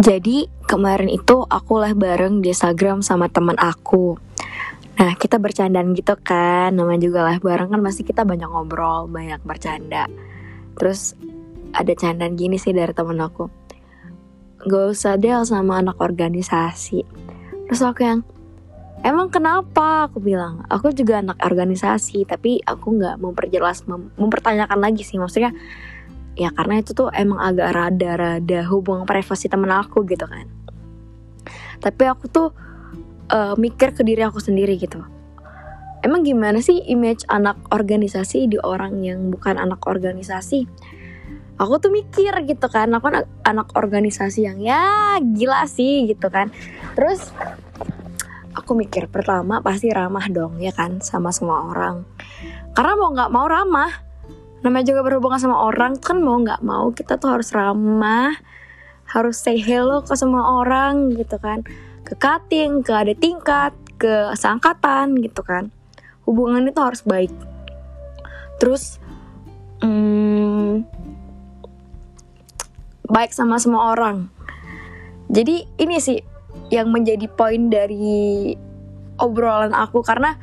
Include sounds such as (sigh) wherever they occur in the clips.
Jadi kemarin itu aku lah bareng di Instagram sama teman aku. Nah kita bercandaan gitu kan, namanya juga lah bareng kan pasti kita banyak ngobrol, banyak bercanda. Terus ada candaan gini sih dari temen aku. Gak usah deh sama anak organisasi. Terus aku yang, emang kenapa? Aku bilang, aku juga anak organisasi, tapi aku nggak memperjelas, mem mempertanyakan lagi sih. Maksudnya ya karena itu tuh emang agak rada-rada hubungan privasi temen aku gitu kan. Tapi aku tuh uh, mikir ke diri aku sendiri gitu. Emang gimana sih image anak organisasi di orang yang bukan anak organisasi? Aku tuh mikir gitu kan aku anak, anak organisasi yang ya gila sih gitu kan. Terus aku mikir pertama pasti ramah dong ya kan sama semua orang. Karena mau nggak mau ramah namanya juga berhubungan sama orang kan mau nggak mau kita tuh harus ramah harus say hello ke semua orang gitu kan. Ke cutting ke ada tingkat ke seangkatan gitu kan. Hubungan itu harus baik. Terus hmm, baik sama semua orang. Jadi ini sih yang menjadi poin dari obrolan aku karena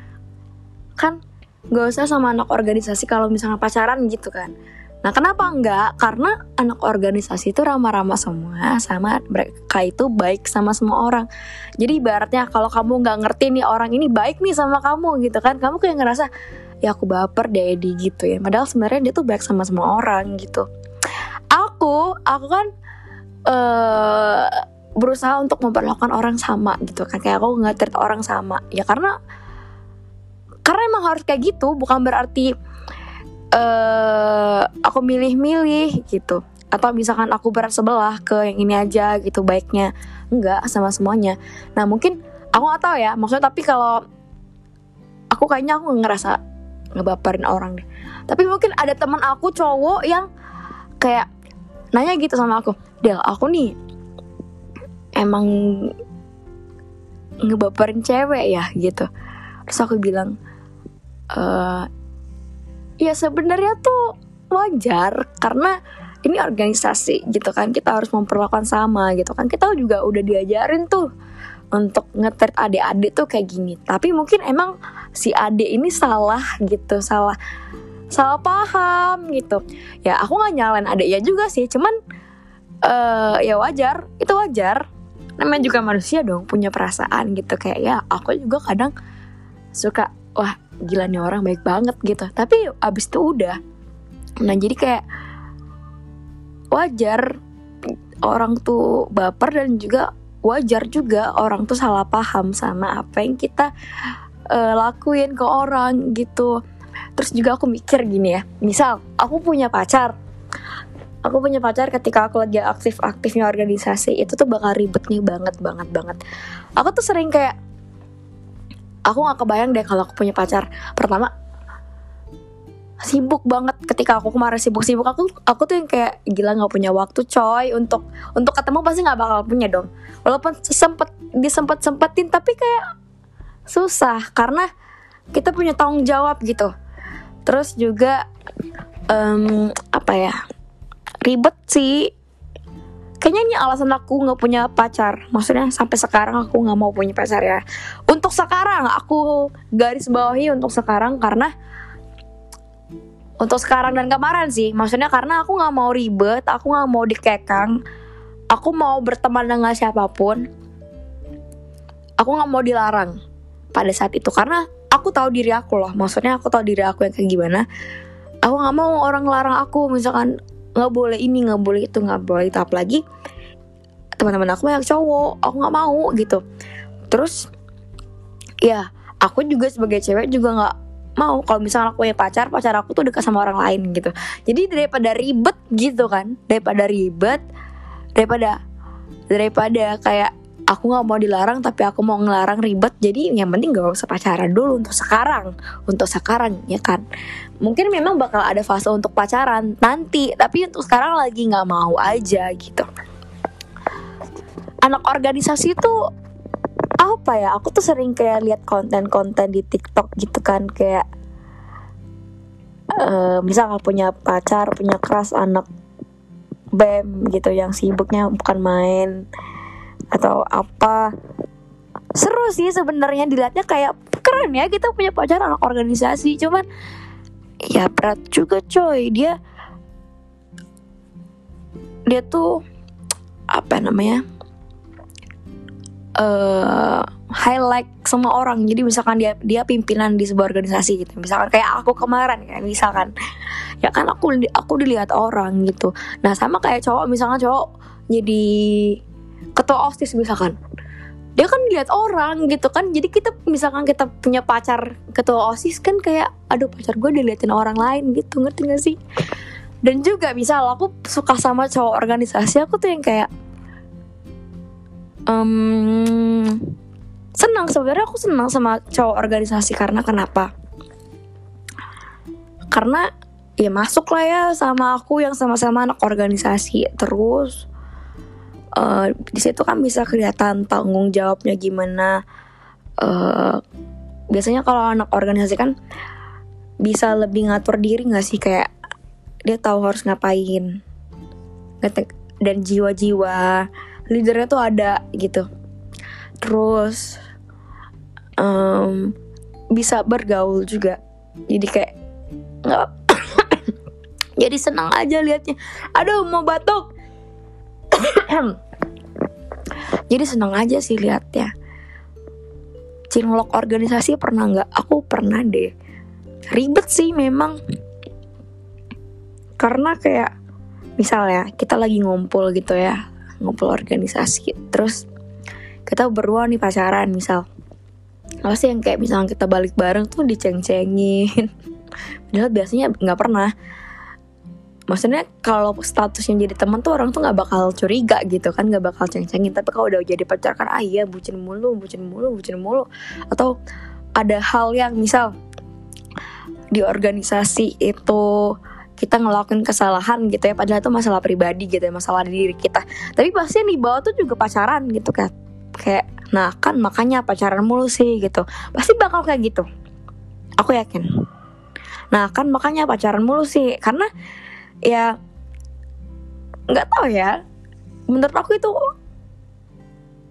kan gak usah sama anak organisasi kalau misalnya pacaran gitu kan Nah kenapa enggak? Karena anak organisasi itu ramah-ramah semua sama mereka itu baik sama semua orang. Jadi ibaratnya kalau kamu nggak ngerti nih orang ini baik nih sama kamu gitu kan, kamu kayak ngerasa ya aku baper deh di gitu ya. Padahal sebenarnya dia tuh baik sama semua orang gitu. Aku, aku kan uh, berusaha untuk memperlakukan orang sama gitu kan. Kayak aku treat orang sama. Ya karena karena emang harus kayak gitu bukan berarti uh, aku milih-milih gitu. Atau misalkan aku berat sebelah ke yang ini aja gitu baiknya enggak sama semuanya. Nah mungkin aku nggak tahu ya maksudnya tapi kalau aku kayaknya aku ngerasa ngebaperin orang deh. Tapi mungkin ada teman aku cowok yang kayak nanya gitu sama aku Del aku nih emang ngebaperin cewek ya gitu. Terus aku bilang uh, ya sebenarnya tuh wajar karena ini organisasi gitu kan kita harus memperlakukan sama gitu kan. Kita juga udah diajarin tuh untuk ngetrit adik-adik tuh kayak gini. Tapi mungkin emang si adik ini salah gitu salah salah paham gitu. Ya aku nggak nyalain adik ya juga sih cuman uh, ya wajar itu wajar. Namanya juga manusia dong punya perasaan gitu. Kayak ya aku juga kadang suka wah gila nih orang baik banget gitu. Tapi abis itu udah. Nah jadi kayak wajar orang tuh baper dan juga wajar juga orang tuh salah paham sama apa yang kita uh, lakuin ke orang gitu. Terus juga aku mikir gini ya misal aku punya pacar. Aku punya pacar ketika aku lagi aktif-aktifnya organisasi itu tuh bakal ribetnya banget banget banget. Aku tuh sering kayak aku nggak kebayang deh kalau aku punya pacar. Pertama sibuk banget ketika aku kemarin sibuk-sibuk. Aku aku tuh yang kayak gila nggak punya waktu coy. Untuk untuk ketemu pasti nggak bakal punya dong. Walaupun sempet disempet sempetin tapi kayak susah. Karena kita punya tanggung jawab gitu. Terus juga um, apa ya ribet sih kayaknya ini alasan aku nggak punya pacar. Maksudnya sampai sekarang aku nggak mau punya pacar ya. Untuk sekarang aku garis bawahi untuk sekarang karena untuk sekarang dan kemarin sih. Maksudnya karena aku nggak mau ribet aku nggak mau dikekang aku mau berteman dengan siapa pun aku nggak mau dilarang pada saat itu. Karena aku tahu diri aku loh maksudnya aku tahu diri aku yang kayak gimana. Aku nggak mau orang larang aku. Misalkan nggak boleh ini nggak boleh itu nggak boleh itu. Apalagi teman-teman aku banyak cowok aku nggak mau gitu. Terus ya aku juga sebagai cewek juga nggak mau. Kalau misalnya aku punya pacar pacar aku tuh dekat sama orang lain gitu. Jadi daripada ribet gitu kan daripada ribet daripada daripada kayak aku nggak mau dilarang tapi aku mau ngelarang ribet. Jadi yang penting gak usah pacaran dulu untuk sekarang. Untuk sekarang ya kan? Mungkin memang bakal ada fase untuk pacaran nanti tapi untuk sekarang lagi nggak mau aja gitu. Anak organisasi itu apa ya? Aku tuh sering kayak lihat konten-konten di TikTok gitu kan kayak uh, misal punya pacar punya keras anak bem gitu yang sibuknya bukan main atau apa. Seru sih sebenarnya dilihatnya kayak keren ya kita punya pacar anak organisasi cuman ya berat juga coy. Dia dia tuh apa namanya uh, highlight semua orang. Jadi misalkan dia dia pimpinan di sebuah organisasi gitu. Misalkan kayak aku kemarin kan misalkan. Ya kan aku aku dilihat orang gitu. Nah sama kayak cowok misalkan cowok jadi ketua osis misalkan. Dia kan dilihat orang gitu kan. Jadi kita misalkan kita punya pacar ketua osis kan kayak aduh pacar gue diliatin orang lain gitu. Ngerti gak sih? Dan juga misal aku suka sama cowok organisasi aku tuh yang kayak um, senang. Sebenarnya aku senang sama cowok organisasi karena kenapa? Karena ya masuk lah ya sama aku yang sama-sama anak organisasi terus uh, di situ kan bisa kelihatan tanggung jawabnya gimana. Uh, biasanya kalau anak organisasi kan bisa lebih ngatur diri nggak sih? Kayak dia tahu harus ngapain. Dan jiwa-jiwa leadernya tuh ada gitu. Terus um, bisa bergaul juga. Jadi kayak nggak (coughs) jadi senang aja liatnya. Aduh mau batuk jadi seneng aja sih liatnya cinlok organisasi pernah nggak? Aku pernah deh. Ribet sih memang. Karena kayak misalnya kita lagi ngumpul gitu ya ngumpul organisasi. Terus kita berdua nih pacaran misal. Apa sih yang kayak misalnya kita balik bareng tuh diceng-cengin. (laughs) Padahal biasanya nggak pernah maksudnya kalau statusnya jadi teman tuh orang tuh nggak bakal curiga gitu kan nggak bakal ceng-cengin. Tapi kalau udah jadi pacar kan ah iya bucin mulu bucin mulu bucin mulu. Atau ada hal yang misal di organisasi itu kita ngelakuin kesalahan gitu ya padahal itu masalah pribadi gitu ya masalah di diri kita. Tapi pasti yang dibawa tuh juga pacaran gitu kan kayak nah kan makanya pacaran mulu sih gitu. Pasti bakal kayak gitu. Aku yakin. Nah kan makanya pacaran mulu sih. Karena ya nggak tahu ya. Menurut aku itu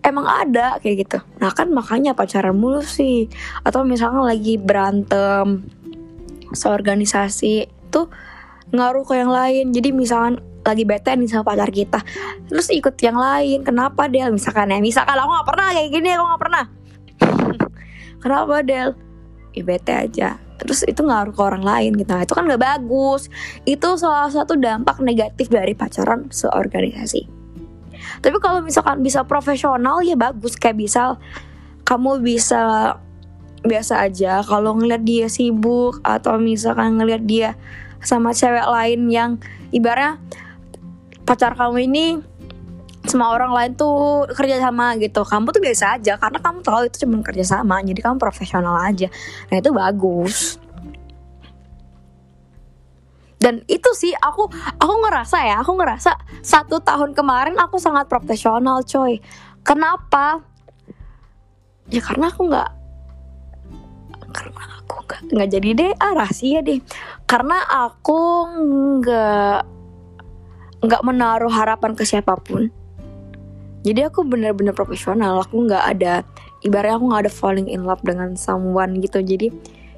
emang ada kayak gitu. Nah kan makanya pacaran mulu sih. Atau misalnya lagi berantem seorganisasi tuh ngaruh ke yang lain. Jadi misalkan lagi bete nih sama pacar kita terus ikut yang lain kenapa Del? Misalkan ya misalkan aku nggak pernah kayak gini aku nggak pernah. (laughs) Kenapa Del? Ya bete aja terus itu ngaruh ke orang lain gitu. Nah, itu kan nggak bagus. Itu salah satu dampak negatif dari pacaran seorganisasi. Tapi kalau misalkan bisa profesional ya bagus. Kayak bisa kamu bisa biasa aja. Kalau ngeliat dia sibuk atau misalkan ngeliat dia sama cewek lain yang ibaratnya pacar kamu ini semua orang lain tuh kerja sama gitu. Kamu tuh biasa aja karena kamu tahu itu cuma kerja sama jadi kamu profesional aja. Nah itu bagus. Dan itu sih aku aku ngerasa ya aku ngerasa satu tahun kemarin aku sangat profesional coy. Kenapa? Ya karena aku nggak karena aku nggak nggak jadi deh ah rahasia deh. Karena aku nggak nggak menaruh harapan ke siapa pun jadi aku bener-bener profesional. Aku nggak ada ibaratnya aku nggak ada falling in love dengan someone gitu. Jadi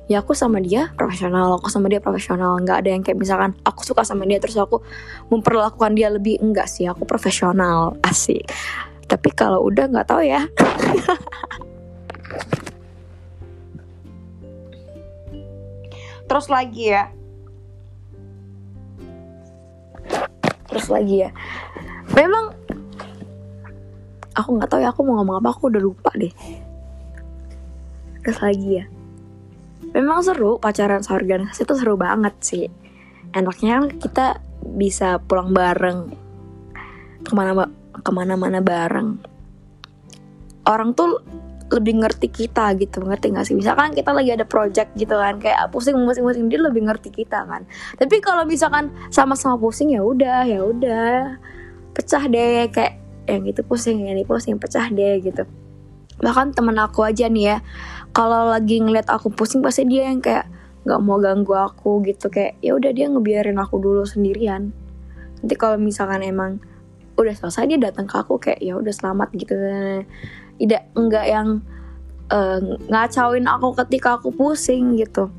ya aku sama dia profesional aku sama dia profesional. Nggak ada yang kayak misalkan aku suka sama dia terus aku memperlakukan dia lebih enggak sih. Aku profesional asik. Tapi kalau udah nggak tahu ya. (laughs) Terus lagi ya. Terus lagi ya. Memang aku nggak tahu ya aku mau ngomong apa aku udah lupa deh. Terus lagi ya. Memang seru pacaran seorganisasi itu seru banget sih. Enaknya kan kita bisa pulang bareng. Ke mana ke mana-mana bareng. Orang tuh lebih ngerti kita gitu ngerti gak sih? Misalkan kita lagi ada project gitu kan kayak pusing pusing pusing dia lebih ngerti kita kan. Tapi kalau misalkan sama-sama pusing ya udah ya udah. Pecah deh kayak yang itu pusing yang ini pusing pecah deh gitu. Bahkan temen aku aja nih ya kalau lagi ngeliat aku pusing pasti dia yang kayak nggak mau ganggu aku gitu. Kayak ya udah dia ngebiarin aku dulu sendirian. Nanti kalau misalkan emang udah selesai dia datang ke aku kayak ya udah selamat gitu. Tidak enggak yang uh, ngacauin aku ketika aku pusing gitu.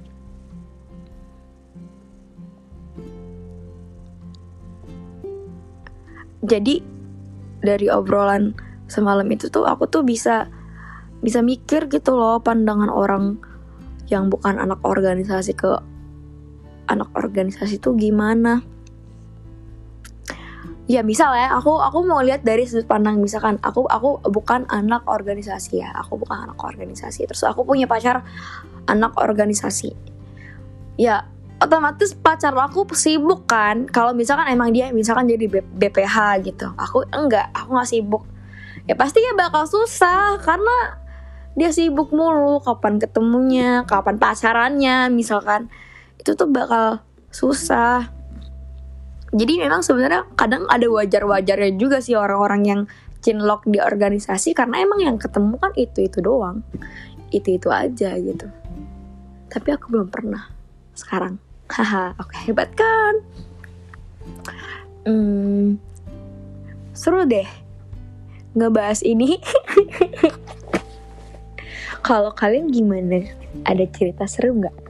Jadi dari obrolan semalam itu tuh aku tuh bisa bisa mikir gitu loh pandangan orang yang bukan anak organisasi ke anak organisasi tuh gimana. Ya misal ya. Aku aku mau lihat dari sudut pandang misalkan aku aku bukan anak organisasi ya. Aku bukan anak organisasi. Terus aku punya pacar anak organisasi. Ya otomatis pacar aku sibuk kan. Kalau misalkan emang dia misalkan jadi BPH gitu. Aku enggak aku nggak sibuk. Ya pasti ya bakal susah karena dia sibuk mulu kapan ketemunya kapan pacarannya misalkan. Itu tuh bakal susah. Jadi memang sebenarnya kadang ada wajar-wajarnya juga sih orang-orang yang cinlok di organisasi karena emang yang ketemu kan itu itu doang. Itu itu aja gitu. Tapi aku belum pernah sekarang haha oke. Hebat kan hmm, seru deh ngebahas ini. (laughs) Kalau kalian gimana? Ada cerita seru nggak